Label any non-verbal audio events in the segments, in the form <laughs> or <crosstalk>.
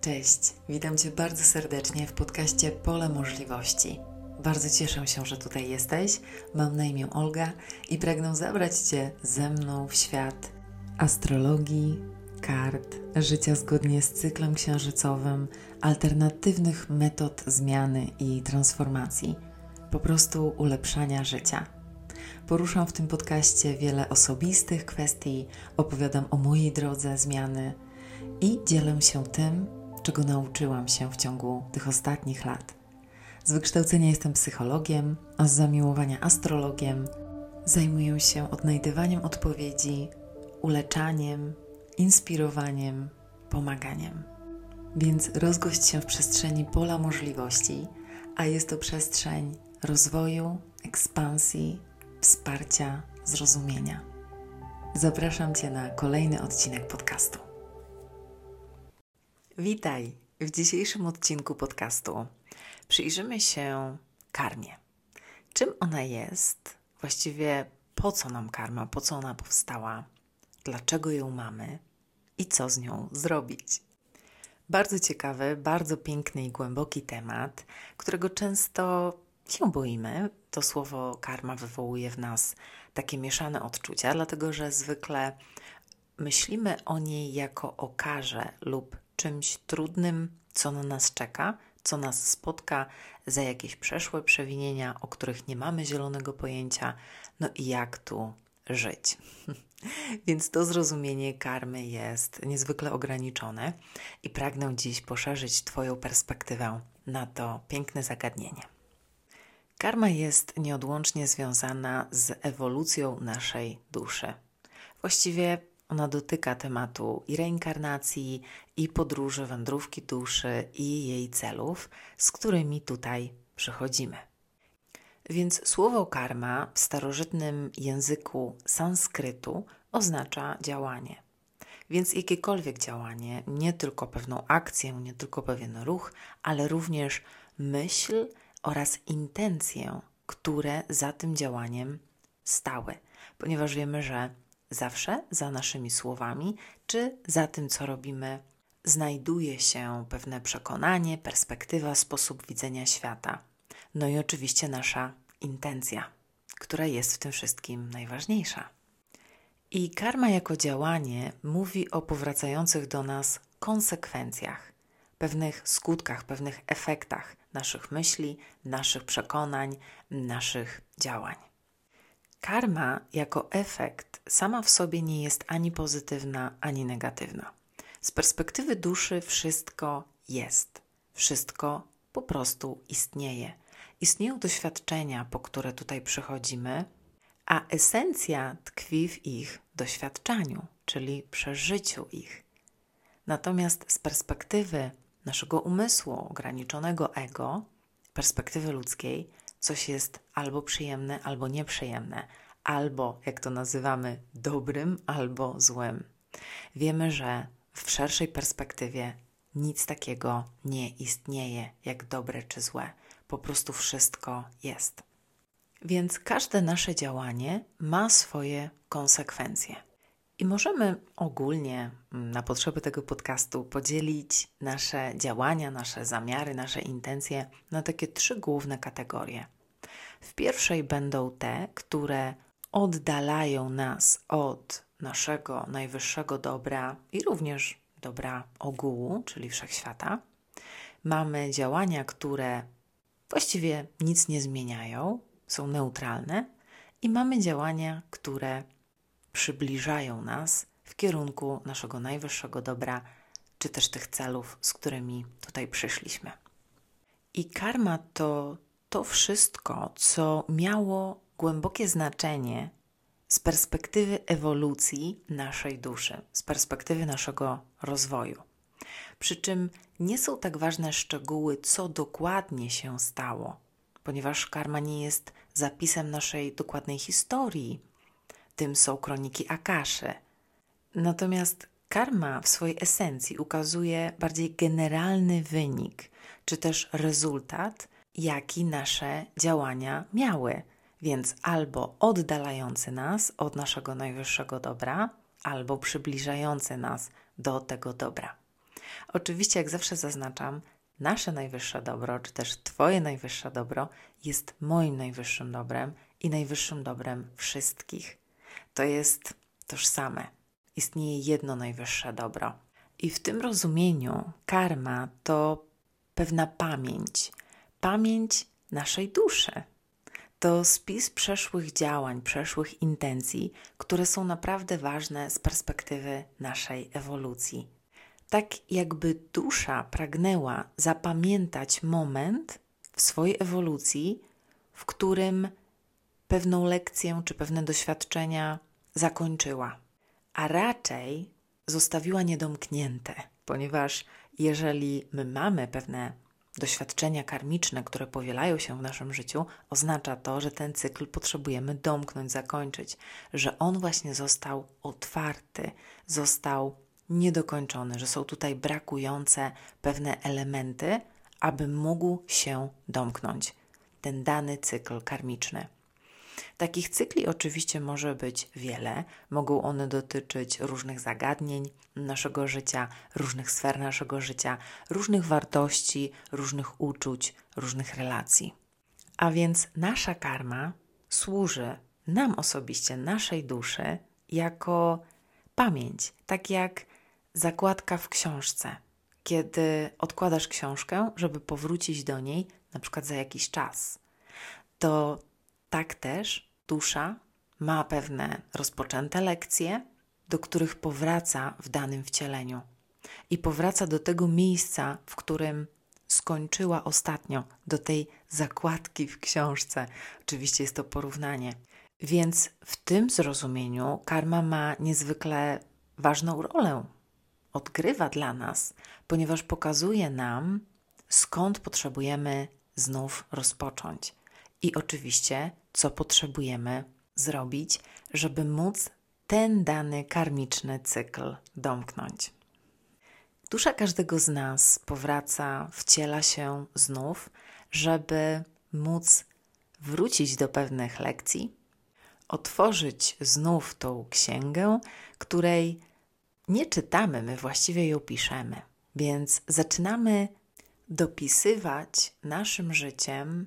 Cześć, witam Cię bardzo serdecznie w podcaście Pole Możliwości. Bardzo cieszę się, że tutaj jesteś. Mam na imię Olga i pragnę zabrać Cię ze mną w świat astrologii, kart, życia zgodnie z cyklem księżycowym, alternatywnych metod zmiany i transformacji, po prostu ulepszania życia. Poruszam w tym podcaście wiele osobistych kwestii, opowiadam o mojej drodze zmiany i dzielę się tym, czego nauczyłam się w ciągu tych ostatnich lat. Z wykształcenia jestem psychologiem, a z zamiłowania astrologiem. Zajmuję się odnajdywaniem odpowiedzi, uleczaniem, inspirowaniem, pomaganiem. Więc rozgość się w przestrzeni pola możliwości, a jest to przestrzeń rozwoju, ekspansji, wsparcia, zrozumienia. Zapraszam Cię na kolejny odcinek podcastu. Witaj! W dzisiejszym odcinku podcastu przyjrzymy się karmie. Czym ona jest? Właściwie po co nam karma? Po co ona powstała? Dlaczego ją mamy? I co z nią zrobić? Bardzo ciekawy, bardzo piękny i głęboki temat, którego często się boimy. To słowo karma wywołuje w nas takie mieszane odczucia, dlatego że zwykle myślimy o niej jako o karze lub czymś trudnym, co na nas czeka, co nas spotka za jakieś przeszłe przewinienia, o których nie mamy zielonego pojęcia, no i jak tu żyć. <laughs> Więc to zrozumienie karmy jest niezwykle ograniczone i pragnę dziś poszerzyć Twoją perspektywę na to piękne zagadnienie. Karma jest nieodłącznie związana z ewolucją naszej duszy. Właściwie ona dotyka tematu i reinkarnacji, i podróży, wędrówki duszy, i jej celów, z którymi tutaj przychodzimy. Więc słowo karma w starożytnym języku sanskrytu oznacza działanie. Więc jakiekolwiek działanie, nie tylko pewną akcję, nie tylko pewien ruch, ale również myśl oraz intencje, które za tym działaniem stały, ponieważ wiemy, że zawsze za naszymi słowami czy za tym, co robimy, znajduje się pewne przekonanie, perspektywa, sposób widzenia świata. No i oczywiście nasza intencja, która jest w tym wszystkim najważniejsza. I karma jako działanie mówi o powracających do nas konsekwencjach, pewnych skutkach, pewnych efektach naszych myśli, naszych przekonań, naszych działań. Karma jako efekt sama w sobie nie jest ani pozytywna, ani negatywna. Z perspektywy duszy wszystko jest, wszystko po prostu istnieje. Istnieją doświadczenia, po które tutaj przychodzimy, a esencja tkwi w ich doświadczaniu, czyli przeżyciu ich. Natomiast z perspektywy naszego umysłu, ograniczonego ego, perspektywy ludzkiej, coś jest albo przyjemne, albo nieprzyjemne, albo, jak to nazywamy, dobrym, albo złym. Wiemy, że w szerszej perspektywie nic takiego nie istnieje jak dobre czy złe. Po prostu wszystko jest. Więc każde nasze działanie ma swoje konsekwencje. I możemy ogólnie mm, na potrzeby tego podcastu podzielić nasze działania, nasze zamiary, nasze intencje na takie trzy główne kategorie. W pierwszej będą te, które oddalają nas od naszego najwyższego dobra i również dobra ogółu, czyli wszechświata. Mamy działania, które właściwie nic nie zmieniają, są neutralne, i mamy działania, które przybliżają nas w kierunku naszego najwyższego dobra, czy też tych celów, z którymi tutaj przyszliśmy. I karma to to wszystko, co miało głębokie znaczenie z perspektywy ewolucji naszej duszy, z perspektywy naszego rozwoju. Przy czym nie są tak ważne szczegóły, co dokładnie się stało, ponieważ karma nie jest zapisem naszej dokładnej historii. Tym są kroniki Akaszy. Natomiast karma w swojej esencji ukazuje bardziej generalny wynik, czy też rezultat, jaki nasze działania miały więc albo oddalający nas od naszego najwyższego dobra, albo przybliżający nas do tego dobra. Oczywiście, jak zawsze zaznaczam, nasze najwyższe dobro, czy też Twoje najwyższe dobro, jest moim najwyższym dobrem i najwyższym dobrem wszystkich. To jest tożsame. Istnieje jedno najwyższe dobro. I w tym rozumieniu karma to pewna pamięć, pamięć naszej duszy. To spis przeszłych działań, przeszłych intencji, które są naprawdę ważne z perspektywy naszej ewolucji. Tak jakby dusza pragnęła zapamiętać moment w swojej ewolucji, w którym pewną lekcję czy pewne doświadczenia zakończyła, a raczej zostawiła niedomknięte, ponieważ jeżeli my mamy pewne doświadczenia karmiczne, które powielają się w naszym życiu, oznacza to, że ten cykl potrzebujemy domknąć, zakończyć, że on właśnie został otwarty, został niedokończony, że są tutaj brakujące pewne elementy, aby mógł się domknąć ten dany cykl karmiczny. Takich cykli oczywiście może być wiele. Mogą one dotyczyć różnych zagadnień naszego życia, różnych sfer naszego życia, różnych wartości, różnych uczuć, różnych relacji. A więc nasza karma służy nam osobiście, naszej duszy, jako pamięć, tak jak zakładka w książce. Kiedy odkładasz książkę, żeby powrócić do niej, na przykład za jakiś czas, to tak też dusza ma pewne rozpoczęte lekcje, do których powraca w danym wcieleniu i powraca do tego miejsca, w którym skończyła ostatnio, do tej zakładki w książce. Oczywiście jest to porównanie. Więc w tym zrozumieniu karma ma niezwykle ważną rolę. Odgrywa dla nas, ponieważ pokazuje nam, skąd potrzebujemy znów rozpocząć i oczywiście, co potrzebujemy zrobić, żeby móc ten dany karmiczny cykl domknąć. Dusza każdego z nas powraca, wciela się znów, żeby móc wrócić do pewnych lekcji, otworzyć znów tą księgę, której nie czytamy, my właściwie ją piszemy. Więc zaczynamy dopisywać naszym życiem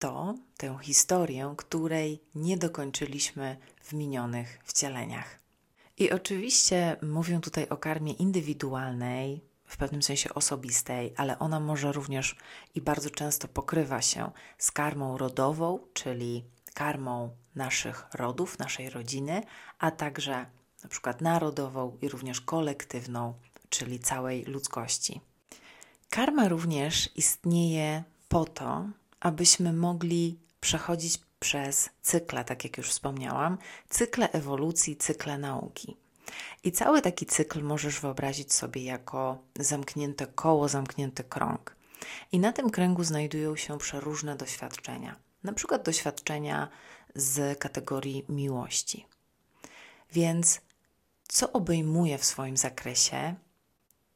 to, tę historię, której nie dokończyliśmy w minionych wcieleniach. I oczywiście mówię tutaj o karmie indywidualnej, w pewnym sensie osobistej, ale ona może również i bardzo często pokrywa się z karmą rodową, czyli karmą naszych rodów, naszej rodziny, a także na przykład narodową i również kolektywną, czyli całej ludzkości. Karma również istnieje po to, abyśmy mogli przechodzić przez cykle, tak jak już wspomniałam, cykle ewolucji, cykle nauki. I cały taki cykl możesz wyobrazić sobie jako zamknięte koło, zamknięty krąg. I na tym kręgu znajdują się przeróżne doświadczenia, na przykład doświadczenia z kategorii miłości. Więc co obejmuje w swoim zakresie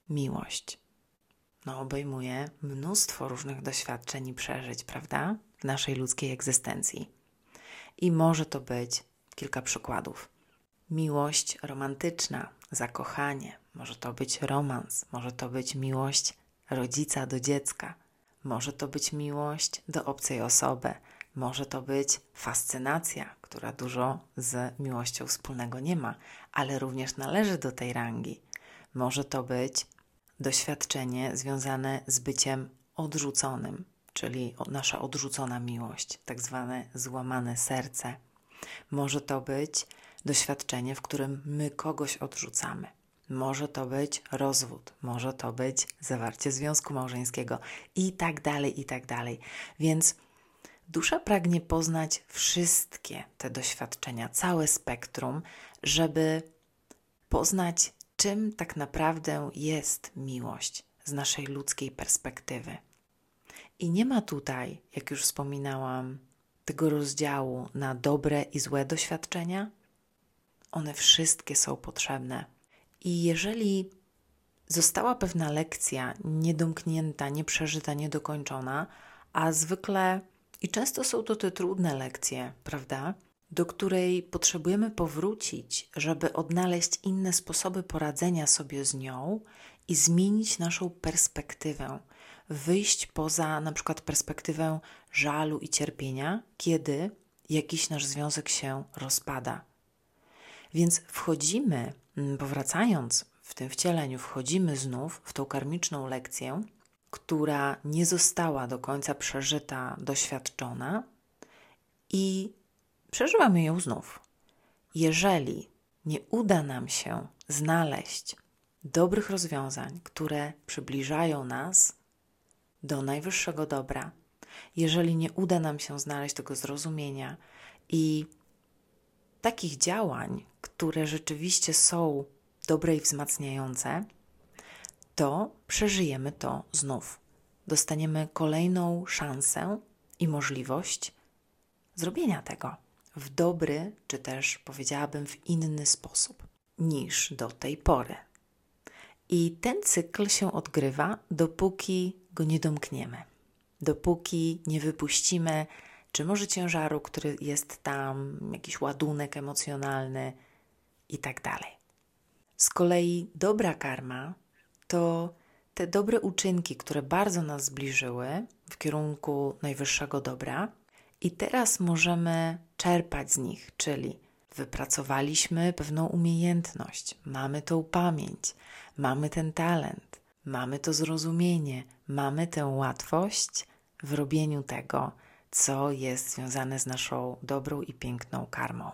miłość? No, obejmuje mnóstwo różnych doświadczeń i przeżyć, prawda? W naszej ludzkiej egzystencji. I może to być kilka przykładów. Miłość romantyczna, zakochanie, może to być romans, może to być miłość rodzica do dziecka, może to być miłość do obcej osoby, może to być fascynacja, która dużo z miłością wspólnego nie ma, ale również należy do tej rangi. Może to być doświadczenie związane z byciem odrzuconym, czyli nasza odrzucona miłość, tak zwane złamane serce. Może to być doświadczenie, w którym my kogoś odrzucamy. Może to być rozwód, może to być zawarcie związku małżeńskiego i tak dalej, i tak dalej. Więc dusza pragnie poznać wszystkie te doświadczenia, całe spektrum, żeby poznać czym tak naprawdę jest miłość z naszej ludzkiej perspektywy. I nie ma tutaj, jak już wspominałam, tego rozdziału na dobre i złe doświadczenia. One wszystkie są potrzebne. I jeżeli została pewna lekcja niedomknięta, nieprzeżyta, niedokończona, a zwykle i często są to te trudne lekcje, prawda? Do której potrzebujemy powrócić, żeby odnaleźć inne sposoby poradzenia sobie z nią i zmienić naszą perspektywę, wyjść poza na przykład perspektywę żalu i cierpienia, kiedy jakiś nasz związek się rozpada. Więc wchodzimy, powracając w tym wcieleniu, wchodzimy znów w tą karmiczną lekcję, która nie została do końca przeżyta, doświadczona i przeżywamy ją znów. Jeżeli nie uda nam się znaleźć dobrych rozwiązań, które przybliżają nas do najwyższego dobra, jeżeli nie uda nam się znaleźć tego zrozumienia i takich działań, które rzeczywiście są dobre i wzmacniające, to przeżyjemy to znów. Dostaniemy kolejną szansę i możliwość zrobienia tego w dobry, czy też powiedziałabym w inny sposób niż do tej pory. I ten cykl się odgrywa, dopóki go nie domkniemy, dopóki nie wypuścimy, czy może ciężaru, który jest tam, jakiś ładunek emocjonalny i tak dalej. Z kolei dobra karma to te dobre uczynki, które bardzo nas zbliżyły w kierunku najwyższego dobra, i teraz możemy czerpać z nich, czyli wypracowaliśmy pewną umiejętność, mamy tą pamięć, mamy ten talent, mamy to zrozumienie, mamy tę łatwość w robieniu tego, co jest związane z naszą dobrą i piękną karmą.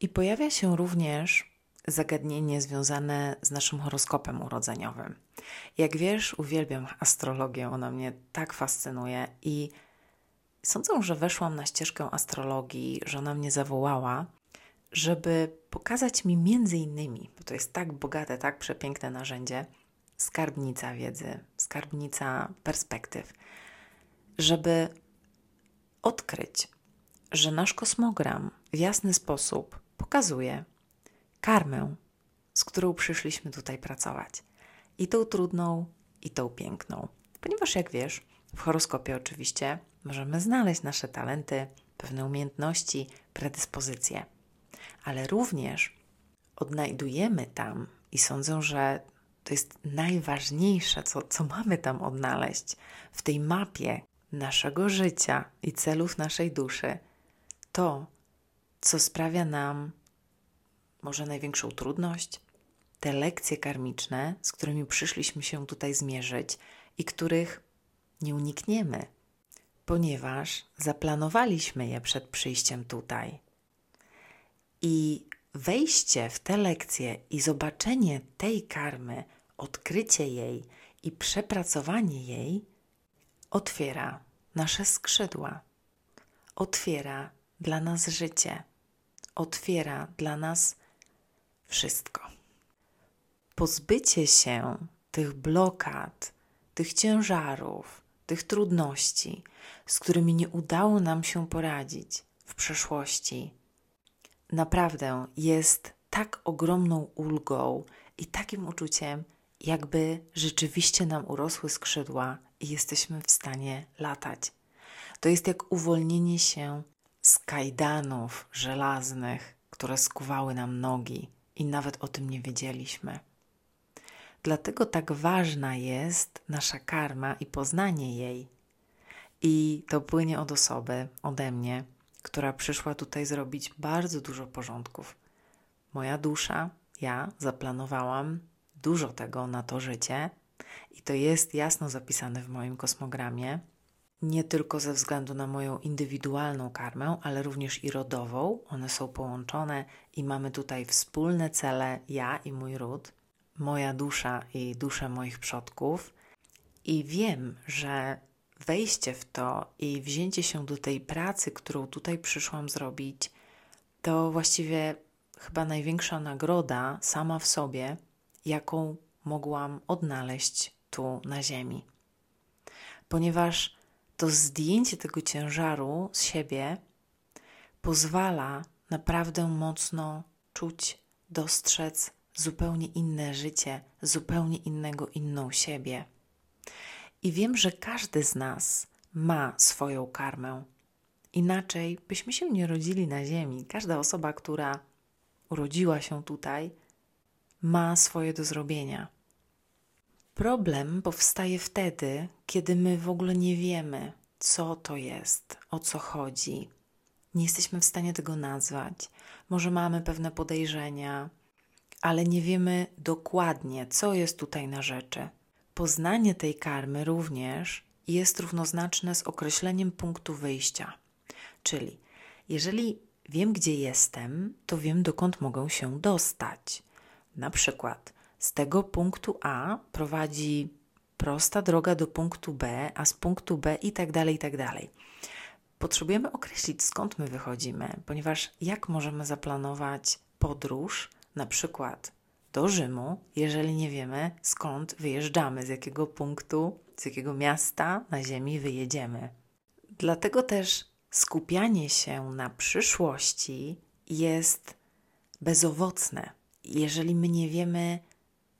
I pojawia się również zagadnienie związane z naszym horoskopem urodzeniowym. Jak wiesz, uwielbiam astrologię, ona mnie tak fascynuje i sądzę, że weszłam na ścieżkę astrologii, że ona mnie zawołała, żeby pokazać mi między innymi, bo to jest tak bogate, tak przepiękne narzędzie, skarbnica wiedzy, skarbnica perspektyw, żeby odkryć, że nasz kosmogram w jasny sposób pokazuje karmę, z którą przyszliśmy tutaj pracować. I tą trudną, i tą piękną. Ponieważ, jak wiesz, w horoskopie oczywiście możemy znaleźć nasze talenty, pewne umiejętności, predyspozycje, ale również odnajdujemy tam, i sądzę, że to jest najważniejsze, co, co mamy tam odnaleźć w tej mapie naszego życia i celów naszej duszy, to, co sprawia nam może największą trudność, te lekcje karmiczne, z którymi przyszliśmy się tutaj zmierzyć i których nie unikniemy, ponieważ zaplanowaliśmy je przed przyjściem tutaj. I wejście w te lekcje i zobaczenie tej karmy, odkrycie jej i przepracowanie jej otwiera nasze skrzydła, otwiera dla nas życie, otwiera dla nas wszystko. Pozbycie się tych blokad, tych ciężarów, tych trudności, z którymi nie udało nam się poradzić w przeszłości, naprawdę jest tak ogromną ulgą i takim uczuciem, jakby rzeczywiście nam urosły skrzydła i jesteśmy w stanie latać. To jest jak uwolnienie się z kajdanów żelaznych, które skuwały nam nogi i nawet o tym nie wiedzieliśmy. Dlatego tak ważna jest nasza karma i poznanie jej. I to płynie od osoby, ode mnie, która przyszła tutaj zrobić bardzo dużo porządków. Moja dusza, ja zaplanowałam dużo tego na to życie i to jest jasno zapisane w moim kosmogramie nie tylko ze względu na moją indywidualną karmę, ale również i rodową. One są połączone i mamy tutaj wspólne cele, ja i mój ród, moja dusza i dusze moich przodków. I wiem, że wejście w to i wzięcie się do tej pracy, którą tutaj przyszłam zrobić, to właściwie chyba największa nagroda sama w sobie, jaką mogłam odnaleźć tu na Ziemi. Ponieważ to zdjęcie tego ciężaru z siebie pozwala naprawdę mocno czuć, dostrzec zupełnie inne życie, zupełnie innego, inną siebie. I wiem, że każdy z nas ma swoją karmę. Inaczej byśmy się nie rodzili na Ziemi. Każda osoba, która urodziła się tutaj, ma swoje do zrobienia. Problem powstaje wtedy, kiedy my w ogóle nie wiemy, co to jest, o co chodzi. Nie jesteśmy w stanie tego nazwać. Może mamy pewne podejrzenia, ale nie wiemy dokładnie, co jest tutaj na rzeczy. Poznanie tej karmy również jest równoznaczne z określeniem punktu wyjścia. Czyli jeżeli wiem, gdzie jestem, to wiem, dokąd mogę się dostać. Na przykład z tego punktu A prowadzi prosta droga do punktu B, a z punktu B i tak dalej, i tak dalej. Potrzebujemy określić, skąd my wychodzimy, ponieważ jak możemy zaplanować podróż, na przykład do Rzymu, jeżeli nie wiemy, skąd wyjeżdżamy, z jakiego punktu, z jakiego miasta na Ziemi wyjedziemy. Dlatego też skupianie się na przyszłości jest bezowocne, jeżeli my nie wiemy,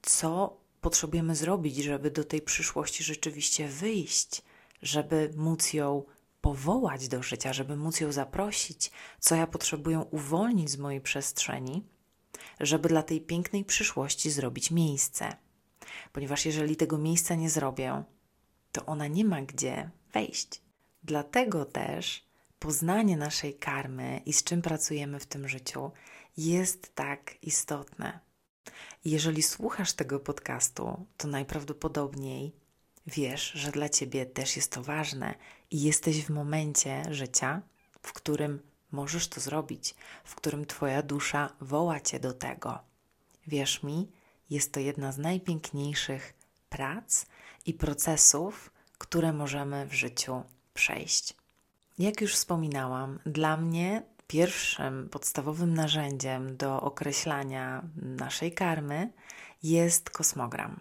co potrzebujemy zrobić, żeby do tej przyszłości rzeczywiście wyjść, żeby móc ją powołać do życia, żeby móc ją zaprosić, co ja potrzebuję uwolnić z mojej przestrzeni, żeby dla tej pięknej przyszłości zrobić miejsce. Ponieważ jeżeli tego miejsca nie zrobię, to ona nie ma gdzie wejść. Dlatego też poznanie naszej karmy i z czym pracujemy w tym życiu jest tak istotne. Jeżeli słuchasz tego podcastu, to najprawdopodobniej wiesz, że dla ciebie też jest to ważne i jesteś w momencie życia, w którym możesz to zrobić, w którym Twoja dusza woła Cię do tego. Wierz mi, jest to jedna z najpiękniejszych prac i procesów, które możemy w życiu przejść. Jak już wspominałam, dla mnie pierwszym podstawowym narzędziem do określania naszej karmy jest kosmogram.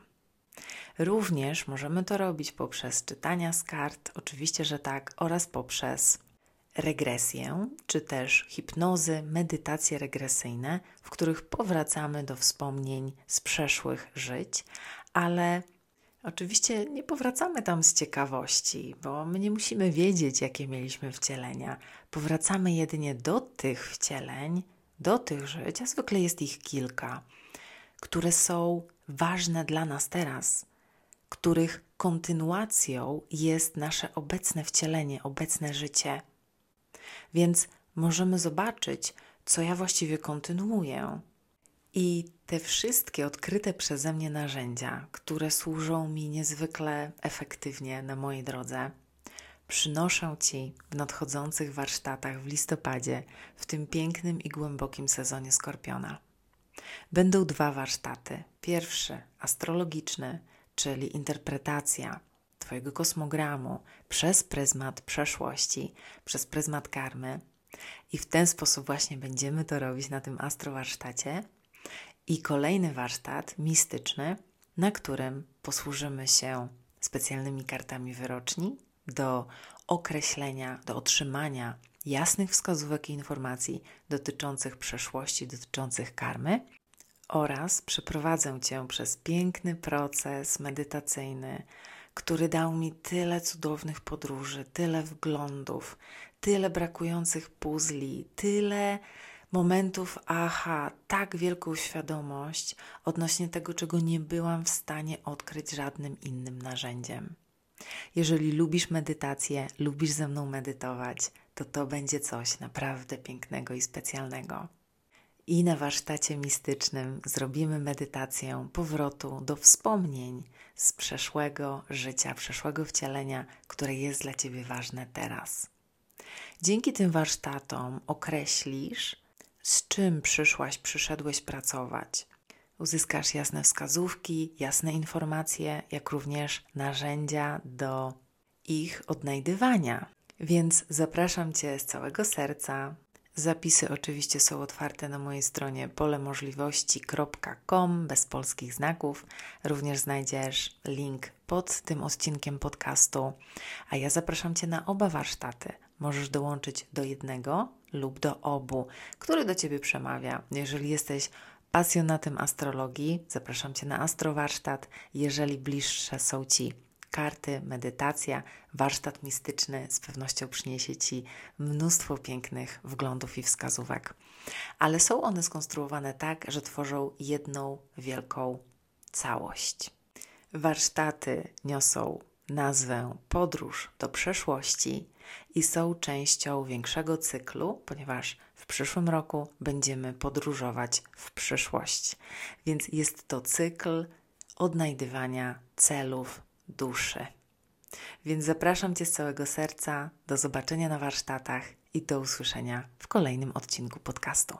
Również możemy to robić poprzez czytania z kart, oczywiście, że tak, oraz poprzez regresję, czy też hipnozy, medytacje regresyjne, w których powracamy do wspomnień z przeszłych żyć, ale Oczywiście nie powracamy tam z ciekawości, bo my nie musimy wiedzieć, jakie mieliśmy wcielenia. Powracamy jedynie do tych wcieleń, do tych żyć, a zwykle jest ich kilka, które są ważne dla nas teraz, których kontynuacją jest nasze obecne wcielenie, obecne życie. Więc możemy zobaczyć, co ja właściwie kontynuuję, i te wszystkie odkryte przeze mnie narzędzia, które służą mi niezwykle efektywnie na mojej drodze, przynoszę Ci w nadchodzących warsztatach w listopadzie, w tym pięknym i głębokim sezonie Skorpiona. Będą dwa warsztaty. Pierwszy, astrologiczny, czyli interpretacja Twojego kosmogramu przez pryzmat przeszłości, przez pryzmat karmy. I w ten sposób właśnie będziemy to robić na tym astrowarsztacie i kolejny warsztat mistyczny, na którym posłużymy się specjalnymi kartami wyroczni do określenia, do otrzymania jasnych wskazówek i informacji dotyczących przeszłości, dotyczących karmy oraz przeprowadzę Cię przez piękny proces medytacyjny, który dał mi tyle cudownych podróży, tyle wglądów, tyle brakujących puzli, tyle momentów, aha, tak wielką świadomość odnośnie tego, czego nie byłam w stanie odkryć żadnym innym narzędziem. Jeżeli lubisz medytację, lubisz ze mną medytować, to to będzie coś naprawdę pięknego i specjalnego. I na warsztacie mistycznym zrobimy medytację powrotu do wspomnień z przeszłego życia, przeszłego wcielenia, które jest dla Ciebie ważne teraz. Dzięki tym warsztatom określisz, z czym przyszłaś, przyszedłeś pracować. Uzyskasz jasne wskazówki, jasne informacje, jak również narzędzia do ich odnajdywania. Więc zapraszam Cię z całego serca. Zapisy oczywiście są otwarte na mojej stronie polemożliwości.com bez polskich znaków. Również znajdziesz link pod tym odcinkiem podcastu. A ja zapraszam Cię na oba warsztaty. Możesz dołączyć do jednego lub do obu, który do Ciebie przemawia. Jeżeli jesteś pasjonatem astrologii, zapraszam Cię na astrowarsztat. Jeżeli bliższe są Ci karty, medytacja, warsztat mistyczny z pewnością przyniesie Ci mnóstwo pięknych wglądów i wskazówek. Ale są one skonstruowane tak, że tworzą jedną wielką całość. Warsztaty niosą nazwę Podróż do przeszłości i są częścią większego cyklu, ponieważ w przyszłym roku będziemy podróżować w przyszłość. Więc jest to cykl odnajdywania celów duszy. Więc zapraszam Cię z całego serca do zobaczenia na warsztatach i do usłyszenia w kolejnym odcinku podcastu.